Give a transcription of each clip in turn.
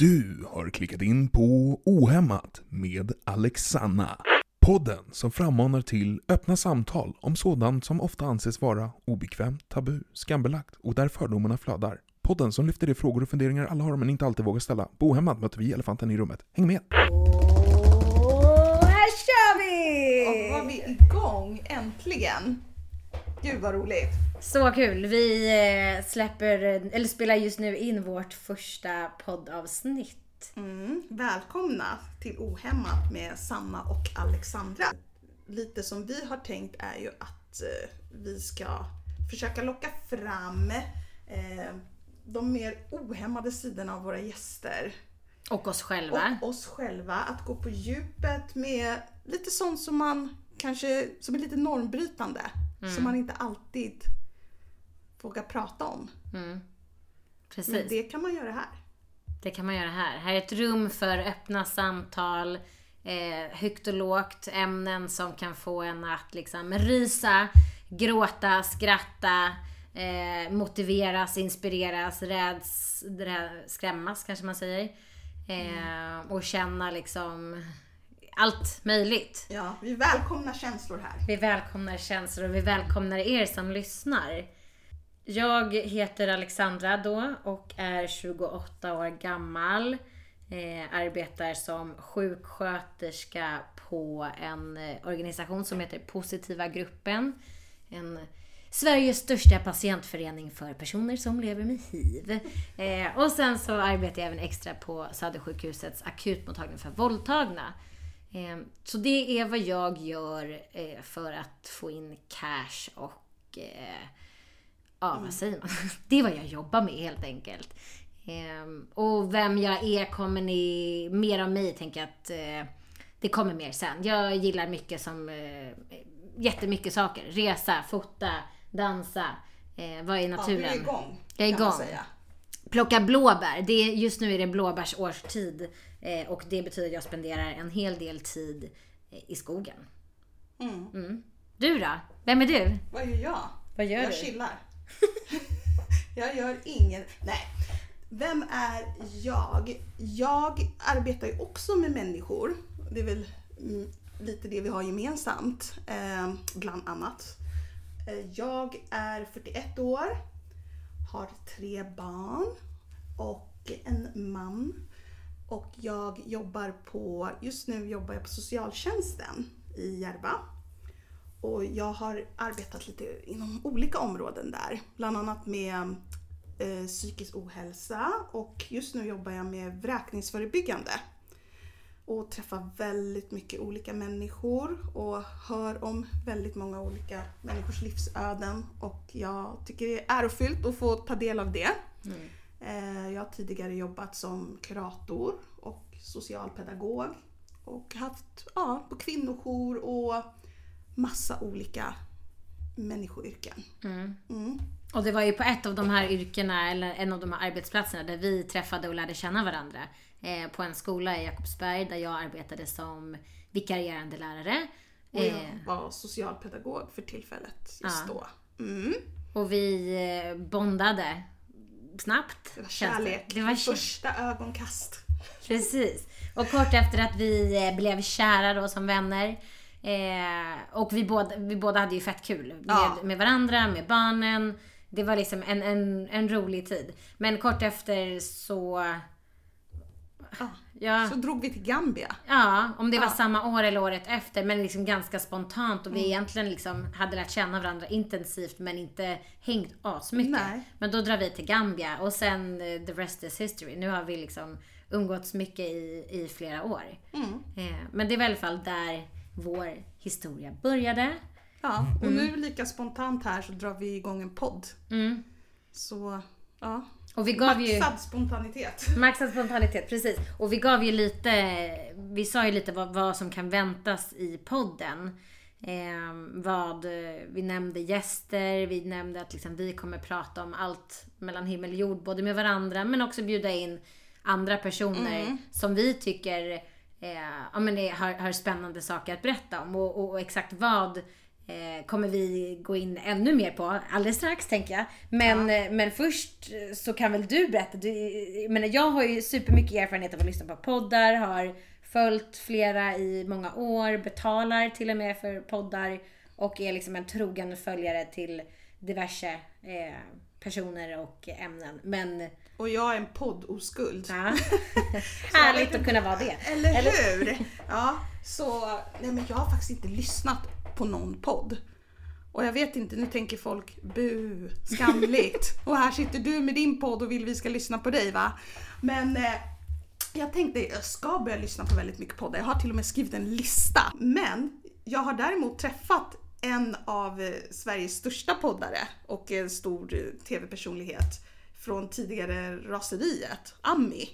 Du har klickat in på Ohämmat med Alexanna. Podden som frammanar till öppna samtal om sådant som ofta anses vara obekvämt, tabu, skambelagt och där fördomarna flödar. Podden som lyfter de frågor och funderingar alla har men inte alltid vågar ställa. På Ohämmat möter vi elefanten i rummet. Häng med! Och här kör vi! Och var vi igång äntligen. Gud vad roligt. Så kul! Vi eh, släpper, eller spelar just nu in vårt första poddavsnitt. Mm. Välkomna till Ohämmat med Sanna och Alexandra. Lite som vi har tänkt är ju att eh, vi ska försöka locka fram eh, de mer ohämmade sidorna av våra gäster. Och oss själva. Och oss själva. Att gå på djupet med lite sånt som man kanske, som är lite normbrytande. Som man inte alltid vågar prata om. Precis. Men det kan man göra här. Det kan man göra här. Här är ett rum för öppna samtal, eh, högt och lågt, ämnen som kan få en att liksom rysa, gråta, skratta, eh, motiveras, inspireras, räds, rä, skrämmas kanske man säger. Eh, och känna liksom allt möjligt. Ja, vi välkomnar känslor här. Vi välkomnar känslor och vi välkomnar er som lyssnar. Jag heter Alexandra då och är 28 år gammal. Eh, arbetar som sjuksköterska på en eh, organisation som heter Positiva gruppen. En Sveriges största patientförening för personer som lever med hiv. Eh, och sen så arbetar jag även extra på Södersjukhusets akutmottagning för våldtagna. Eh, Så det är vad jag gör eh, för att få in cash och eh, ja, vad säger man? Det är vad jag jobbar med helt enkelt. Eh, Och vem jag är kommer ni, mer om mig tänker jag att eh, det kommer mer sen. Jag gillar mycket som, eh, jättemycket saker. Resa, fota, dansa, eh, vara i Ja, du naturen. är igång. Jag är igång. säga. Plocka blåbär. Det är, just nu är det blåbärsårstid eh, och det betyder att jag spenderar en hel del tid i skogen. Mm. Du då? Vem är du? Vad gör jag? Vad gör jag du? chillar. jag gör ingen... Nej. Vem är jag? Jag arbetar ju också med människor. Det är väl mm, lite det vi har gemensamt, eh, bland annat. Eh, jag är 41 år, har tre barn och en man. Och jag jobbar på, just nu jobbar jag på socialtjänsten i Järva. Och jag har arbetat lite inom olika områden där. Bland annat med eh, psykisk ohälsa och just nu jobbar jag med vräkningsförebyggande. Och träffar väldigt mycket olika människor och hör om väldigt många olika människors livsöden. Och jag tycker det är ärofyllt att få ta del av det. Eh, Jag har tidigare jobbat som kurator och socialpedagog och haft ja, på kvinnojour och massa olika människoyrken. Mm. Och det var ju på ett av de här yrkena, eller en av de här arbetsplatserna, där vi träffade och lärde känna varandra. Eh, på en skola i Jakobsberg där jag arbetade som vikarierande lärare. Och Eh, jag var socialpedagog för tillfället just då. Mm. och vi eh, bondade snabbt. Det var kärlek. Det var vid första ögonkast. Precis. Och kort efter att vi eh, blev kära då som vänner. Eh, och vi båda, vi båda hade ju fett kul med, Ja. med varandra, med barnen. Det var liksom en, en, en rolig tid. Men kort efter så... Ja. Ja, Så drog vi till Gambia. ja om det var Ja. samma år eller året efter. Men liksom ganska spontant. Och vi egentligen liksom hade lärt känna varandra intensivt men inte hängt asmycket. Nej. Men då drar vi till Gambia och sen eh, the rest is history. Nu har vi liksom umgåtts mycket i, i flera år. Mm. Eh, men det var i alla fall där vår historia började. Ja, och nu lika spontant här så drar vi igång en podd. Mm. Så, ja. Och vi gav ju... Maxad spontanitet. Maxad spontanitet, precis. Och vi gav ju lite, vi sa ju lite vad, vad som kan väntas i podden. Eh, vad, vi nämnde gäster, vi nämnde att liksom vi kommer prata om allt mellan himmel och jord, både med varandra men också bjuda in andra personer som vi tycker eh, ja, men det har, har spännande saker att berätta om. Och, och, och exakt vad eh, kommer vi gå in ännu mer på alldeles strax tänker jag. Men, eh, men först så kan väl du berätta. Du, jag, menar, jag har ju supermycket erfarenhet av att lyssna på poddar, har följt flera i många år, betalar till och med för poddar och är liksom en trogen följare till diverse eh, personer och ämnen. Men Och jag är en poddoskuld. ja, härligt att kunna vara det. Eller, hur? Ja, så nej men jag har faktiskt inte lyssnat på någon podd. Och jag vet inte, nu tänker folk bu, skamligt. Och här sitter du med din podd och vill vi ska lyssna på dig va? Men eh, jag tänkte jag ska börja lyssna på väldigt mycket poddar. Jag har till och med skrivit en lista. Men jag har däremot träffat en av eh, Sveriges största poddare och en stor eh, tv-personlighet från tidigare raseriet, Ami,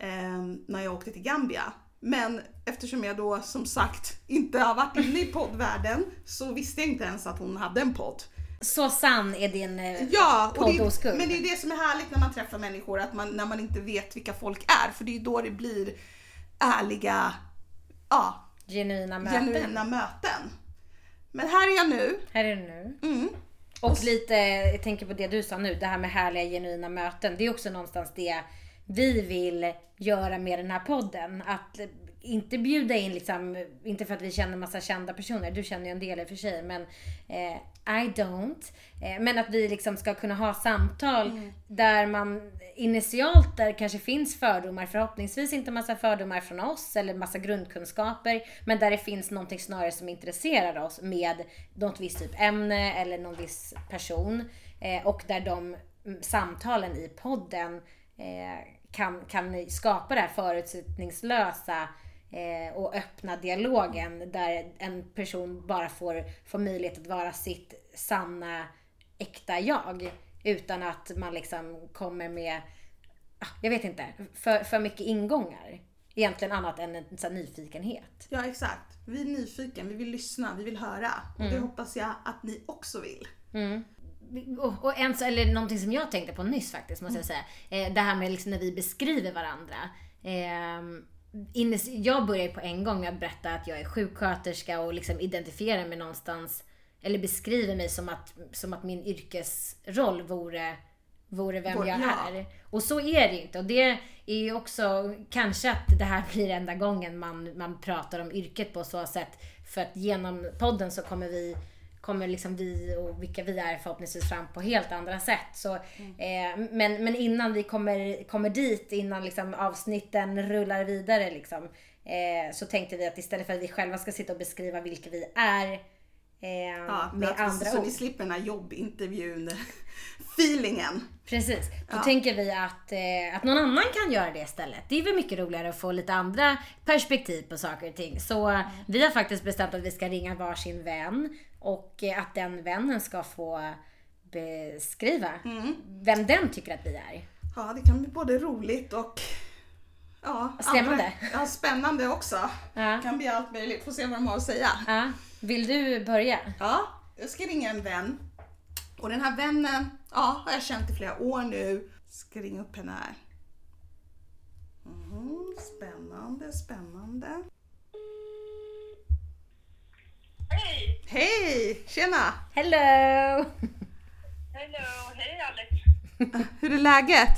eh, när jag åkte till Gambia. Men eftersom jag då som sagt inte har varit inne i poddvärlden så visste jag inte ens att hon hade en podd. Så sann är din eh, Ja, poddoskuld. men det är det som är härligt när man träffar människor, att man, när man inte vet vilka folk är. För det är då det blir ärliga, ja, genuina möten. genuina möten. Men här är jag nu. Här är du nu. Mm. Och lite, jag tänker på det du sa nu, det här med härliga genuina möten. Det är också någonstans det vi vill göra med den här podden. Att inte bjuda in liksom, inte för att vi känner massa kända personer, du känner ju en del i och för sig, men eh, I don't. Eh, men att vi liksom ska kunna ha samtal där man initialt, där kanske finns fördomar, förhoppningsvis inte massa fördomar från oss eller massa grundkunskaper, men där det finns någonting snarare som intresserar oss med något visst typ ämne eller någon viss person. Eh, och där de mm, samtalen i podden eh, kan, kan skapa det här förutsättningslösa eh, och öppna dialogen där en person bara får, får möjlighet att vara sitt sanna, äkta jag. Utan att man liksom kommer med, ah, jag vet inte, för, för mycket ingångar. Egentligen annat än en här nyfikenhet. Ja exakt. Vi är nyfiken, vi vill lyssna, vi vill höra. Och det hoppas jag att ni också vill. Och, och en, så- eller någonting som jag tänkte på nyss faktiskt, måste jag säga. Eh, det här med liksom när vi beskriver varandra. Innes, jag börjar på en gång med att berätta att jag är sjuksköterska och liksom identifierar mig någonstans, eller beskriver mig som att, som att min yrkesroll vore, vore vem jag ja. är. Och så är det ju inte. Och det är ju också kanske att det här blir enda gången man, man pratar om yrket på så sätt. För att genom podden så kommer vi kommer liksom vi och vilka vi är förhoppningsvis fram på helt andra sätt. Så, eh, men, men innan vi kommer, kommer dit, innan liksom avsnitten rullar vidare liksom, eh, så tänkte vi att istället för att vi själva ska sitta och beskriva vilka vi är eh, Ja, med andra så ord. ni slipper den här jobbintervjun feelingen. Precis. Då Ja. tänker vi att, eh, att någon annan kan göra det istället. Det är väl mycket roligare att få lite andra perspektiv på saker och ting. Så eh, vi har faktiskt bestämt att vi ska ringa varsin vän och eh, att den vännen ska få beskriva vem den tycker att vi är. Ja, det kan bli både roligt och ja, Skrämmande. andra- Ja, spännande också. Ja. Det kan bli allt möjligt. Får se vad de har att säga. Ja. Vill du börja? Ja, jag ska ringa en vän. Och den här vännen ja, har jag känt i flera år nu. Ska ringa upp henne här. Mhm, spännande, spännande. Hej! Hej! Tjena! Hello! Hello! Hej Alex! Hur är läget?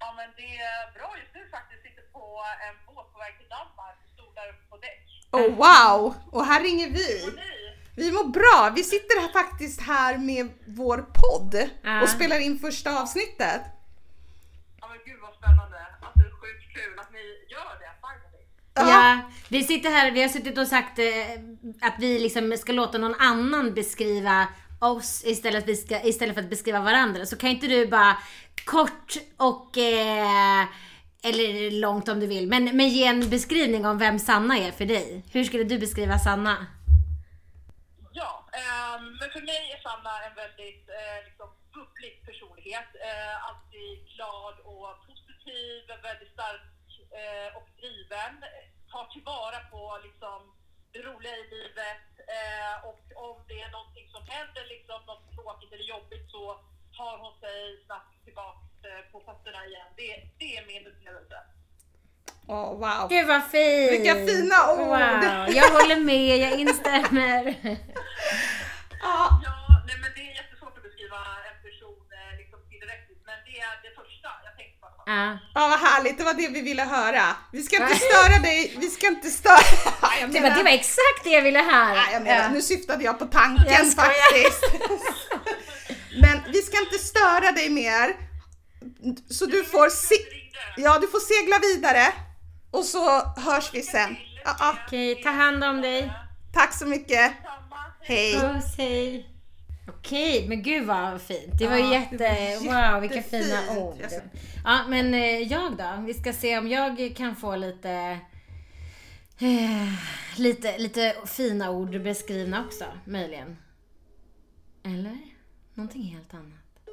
Ja men det är bra just nu faktiskt. Sitter på en båt på väg till Danmark och stod där på däck. Oh wow! Och här ringer Och vi. ni? Vi mår bra. Vi sitter här faktiskt här med vår podd Ja. och spelar in första avsnittet. Ja men gud vad spännande. Alltså sjukt kul att ni gör det finally. Ja. vi sitter här, vi har suttit och sagt eh, att vi liksom ska låta någon annan beskriva oss istället, vi ska, istället för att beskriva varandra. Så kan inte du bara kort och eh, eller långt om du vill, men, men ge en beskrivning om vem Sanna är för dig. Hur skulle du beskriva Sanna? Ja, ehm, men för mig är Sanna en väldigt eh, liksom, bubblig personlighet. Eh, alltid glad och positiv, väldigt stark eh, och driven. Tar tillvara på liksom, det roliga i livet eh, och om det är någonting som händer, liksom, något tråkigt eller jobbigt så tar hon sig snabbt tillbaka eh, på fötterna igen. Det, det är min upplevelse. Åh wow. Gud vad fint! Vilka fina ord! Wow, jag håller med, jag instämmer. Ja. Ja, vad härligt. Det var det vi ville höra. Vi ska inte störa dig. Vi ska inte störa... Jag Det, var, det var exakt det jag ville höra. Nej, jag menar, Ja. nu syftade jag på tanken Jag faktiskt. Men vi ska inte störa dig mer. Så du får, se- ja, du får segla vidare. Och så hörs vi sen. Ja. Okej, ta hand om dig. Tack så mycket. Hej. Puss, hej. Okej, men gud vad fint. Det var Ja, det jätte... var wow, vilka fina ord. Ja, men eh, jag då? Vi ska se om jag kan få lite... Eh, lite, lite fina ord beskrivna också, möjligen. Eller? Någonting helt annat.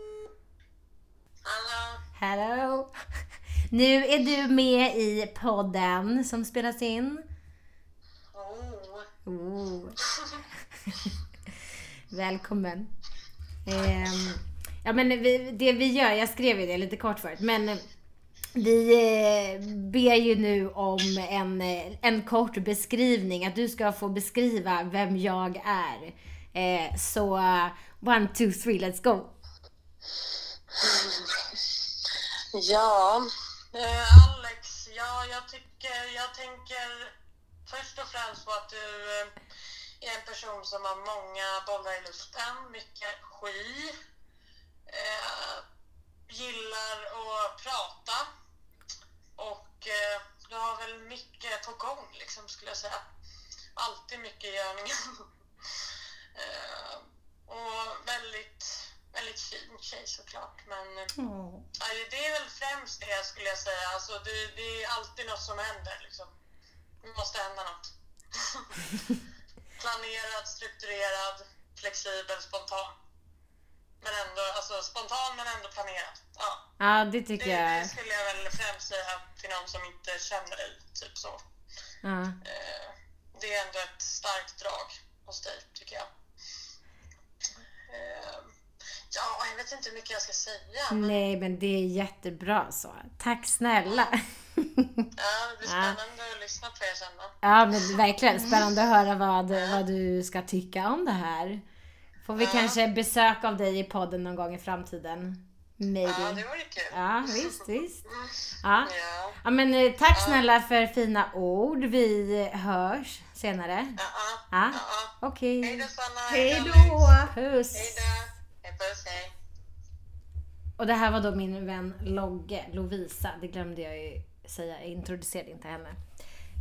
Hallå. Hello! Nu är du med i podden som spelas in. Oh. Oh. Välkommen. Eh, ja men vi, det vi gör, jag skrev ju det lite kort förut, men eh, vi eh, ber ju nu om en, eh, en kort beskrivning, att du ska få beskriva vem jag är. Eh, så one, two, three, let's go! Ja, eh, Alex, ja, jag tycker, jag tänker först och främst på att du eh, är en person som har många bollar i luften, mycket energi, eh, gillar att prata och eh, du har väl mycket på gång liksom skulle jag säga. Alltid mycket i görningen. eh, och väldigt, väldigt fin tjej såklart men eh, Ja, det är väl främst det skulle jag säga. Alltså, det, det är alltid något som händer. Liksom. Det måste hända något. Planerad, strukturerad, flexibel, spontan. Men ändå, alltså spontan men ändå planerad. Ja, Ja, det det, tycker det jag. skulle jag väl främst säga till någon som inte känner dig. Typ så. Ja. Eh, det är ändå ett starkt drag hos dig, tycker jag. Eh, ja, jag vet inte hur mycket jag ska säga. Men... Nej, men det är jättebra så. Tack snälla! Ja, det blir spännande att lyssna på er sen då. Ja, men verkligen spännande att höra vad, vad du ska tycka om det här. Får vi kanske besök av dig i podden någon gång i framtiden? Ja, Maybe. det vore kul. Ja, visst, visst. Ja. Ja, ja, men eh, tack snälla för fina ord. Vi hörs senare. ja, ja. Ja, ja. okej. Hej då Sanna. Hej då! Puss. Hej då. Hej puss, hej. Och det här var då min vän Logge, Lovisa. Det glömde jag ju säga. Jag introducerade inte henne.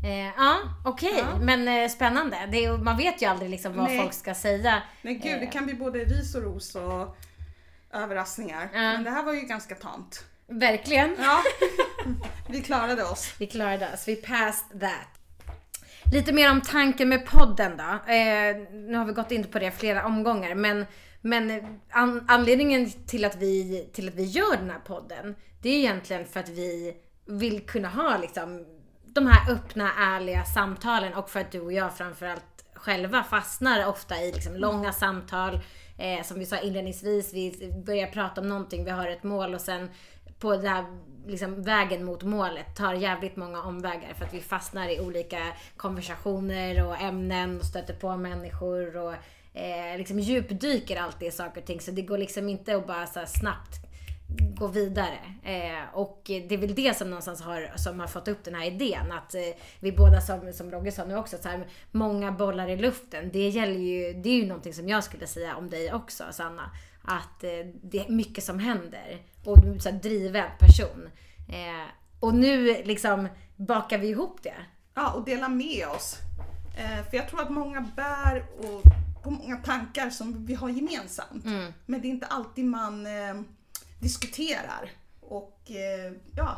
Eh, ja, okej. Men eh, spännande. Är, man vet ju aldrig liksom vad Nej. folk ska säga. Men gud, det kan bli både ris och ros och överraskningar. Men det här var ju ganska tamt. Verkligen. Ja, vi klarade oss. Vi klarade oss. Vi passed that. Lite mer om tanken med podden då. Eh, nu har vi gått in på det flera omgångar men, men an, anledningen till att, vi, till att vi gör den här podden det är egentligen för att vi vill kunna ha liksom de här öppna, ärliga samtalen och för att du och jag framförallt själva fastnar ofta i liksom långa samtal. Eh, som vi sa inledningsvis, vi börjar prata om någonting, vi har ett mål och sen på den här liksom, vägen mot målet tar jävligt många omvägar för att vi fastnar i olika konversationer och ämnen och stöter på människor och eh, liksom djupdyker alltid i saker och ting. Så det går liksom inte att bara så här snabbt gå vidare. Eh, och det är väl det som någonstans har, som har fått upp den här idén. Att eh, vi båda, som, som Rogge sa nu också, så här, många bollar i luften. Det gäller ju, det är ju någonting som jag skulle säga om dig också, Sanna. Att eh, det är mycket som händer. Och du är så här driven person. Eh, och nu liksom bakar vi ihop det. Ja, och dela med oss. Eh, för jag tror att många bär och, på många tankar som vi har gemensamt. Men det är inte alltid man eh, diskuterar. Och eh, ja,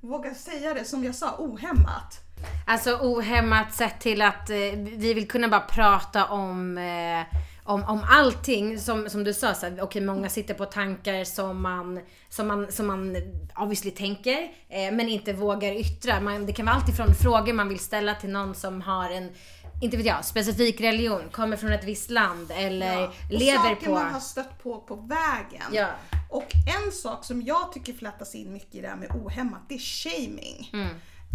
våga säga det som jag sa, ohämmat. Alltså ohämmat sett till att eh, vi vill kunna bara prata om, eh, om, om allting. Som, som du sa, så okej många sitter på tankar som man, som man, som man obviously tänker, eh, men inte vågar yttra. Man, det kan vara allt ifrån frågor man vill ställa till någon som har en inte vet jag, specifik religion, kommer från ett visst land eller Ja. Lever saker på... man har stött på på vägen. Ja. Och en sak som jag tycker flätas in mycket i det här med ohämmat, det är shaming. Mm.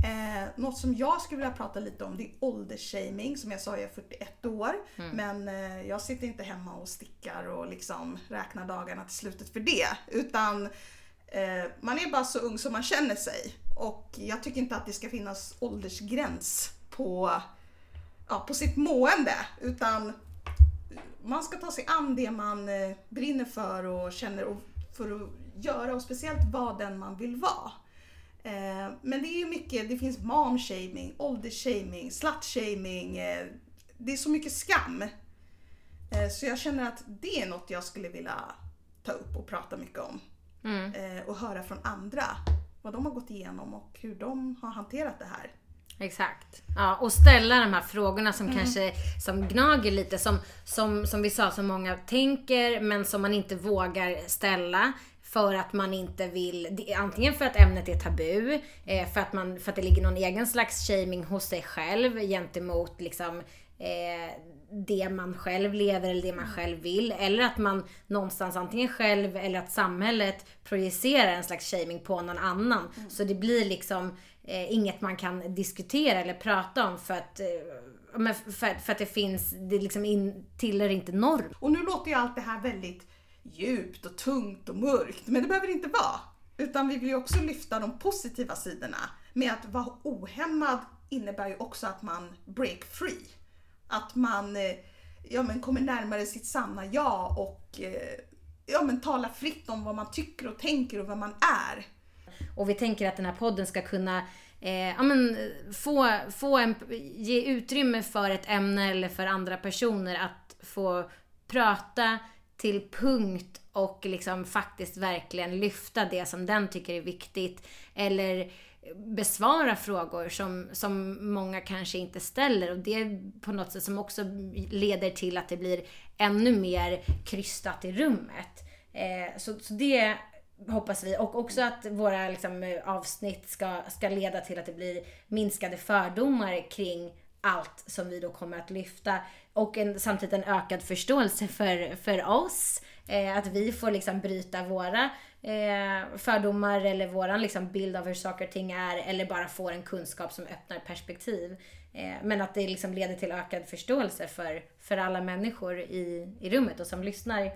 Eh, något som jag skulle vilja prata lite om det är åldersshaming. Som jag sa, jag är 41 år. Mm. Men eh, jag sitter inte hemma och stickar och liksom räknar dagarna till slutet för det. Utan Eh, man är bara så ung som man känner sig och jag tycker inte att det ska finnas åldersgräns på, ja, på sitt mående utan man ska ta sig an det man eh, brinner för och känner och för att göra och speciellt vara den man vill vara. Eh, men det är ju mycket, det finns mom-shaming, åldersshaming, slut-shaming. Eh, det är så mycket skam. Så jag känner att det är något jag skulle vilja ta upp och prata mycket om. Eh, och höra från andra vad de har gått igenom och hur de har hanterat det här. Exakt. Ja, och ställa de här frågorna som kanske som gnager lite. Som, som, som vi sa, som många tänker men som man inte vågar ställa. För att man inte vill, antingen för att ämnet är tabu, eh, för, att man, för att det ligger någon egen slags shaming hos sig själv gentemot liksom eh, det man själv lever eller det man själv vill. Eller att man någonstans antingen själv eller att samhället projicerar en slags shaming på någon annan. Så det blir liksom eh, inget man kan diskutera eller prata om för att, eh, men för, för att det finns, det liksom in, tillhör inte norm. Och nu låter ju allt det här väldigt djupt och tungt och mörkt, men det behöver det inte vara. Utan vi vill ju också lyfta de positiva sidorna. Med att vara ohämmad innebär ju också att man break free. Att man eh, ja, men kommer närmare sitt sanna jag och eh, ja, men talar fritt om vad man tycker och tänker och vad man är. Och vi tänker att den här podden ska kunna eh, ja, men, få, få en, ge utrymme för ett ämne eller för andra personer att få prata till punkt och liksom faktiskt verkligen lyfta det som den tycker är viktigt. Eller besvara frågor som, som många kanske inte ställer och det är på något sätt som också leder till att det blir ännu mer krystat i rummet. Eh, så, så det hoppas vi. Och också att våra liksom, avsnitt ska, ska leda till att det blir minskade fördomar kring allt som vi då kommer att lyfta. Och en, samtidigt en ökad förståelse för, för oss. Eh, att vi får liksom bryta våra eh, fördomar eller våran liksom bild av hur saker och ting är. Eller bara får en kunskap som öppnar perspektiv. Eh, men att det liksom leder till ökad förståelse för, för alla människor i, i rummet och som lyssnar.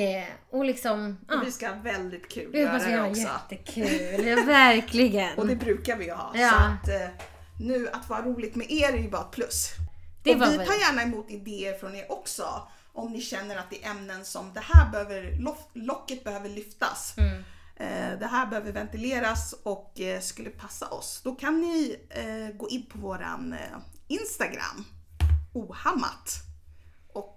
Eh, och liksom... Ja. vi ska ha väldigt kul Vi göra det också. jättekul. Ja, verkligen. Och det brukar vi ju ha. Ja. Så att eh, nu att vara roligt med er är ju bara ett plus. Det och vi väl- tar gärna emot idéer från er också. Om ni känner att det är ämnen som det här behöver, lock- locket behöver lyftas. Mm. Eh, det här behöver ventileras och eh, skulle passa oss. Då kan ni eh, gå in på våran eh, Instagram, ohammat. Och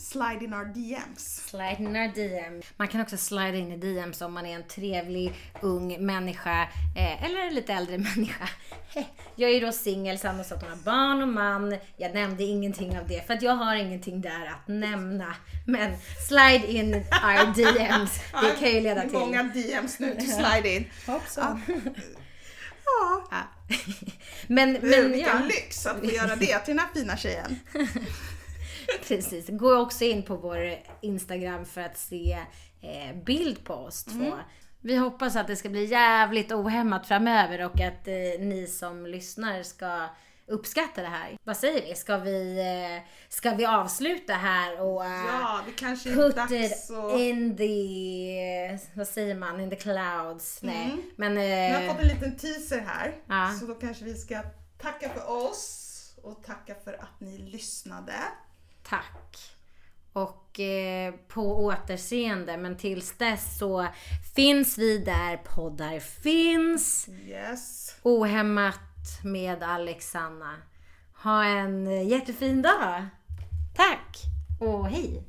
slide in our DMs. Slide in our DM. Man kan också slida in i DMs om man är en trevlig ung människa eh, eller en lite äldre människa. Jag är då singel, Sanna sa att hon har barn och man. Jag nämnde ingenting av det för att jag har ingenting där att nämna. Men slide in our DMs. Det kan ju leda till... Många DMs nu till slide in. Hoppsan. Ja, Ja. Men, men, men vilken ja, lyx att få göra det till den här fina tjejen. precis. Gå också in på vår Instagram för att se eh, bild på oss två. Vi hoppas att det ska bli jävligt ohämmat framöver och att eh, ni som lyssnar ska uppskatta det här. Vad säger vi? Ska vi, eh, ska vi avsluta här och eh, Ja, det kanske är put it att... in the, vad säger man, in the clouds? Nej, men... Vi har Eh, fått en liten teaser här. Ja. Så då kanske vi ska tacka för oss och tacka för att ni lyssnade. Tack. Och eh, på återseende. Men tills dess så finns vi där poddar finns. Yes. Ohämmat med Alexandra. Ha en jättefin dag. Tack och hej.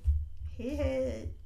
Hej hej.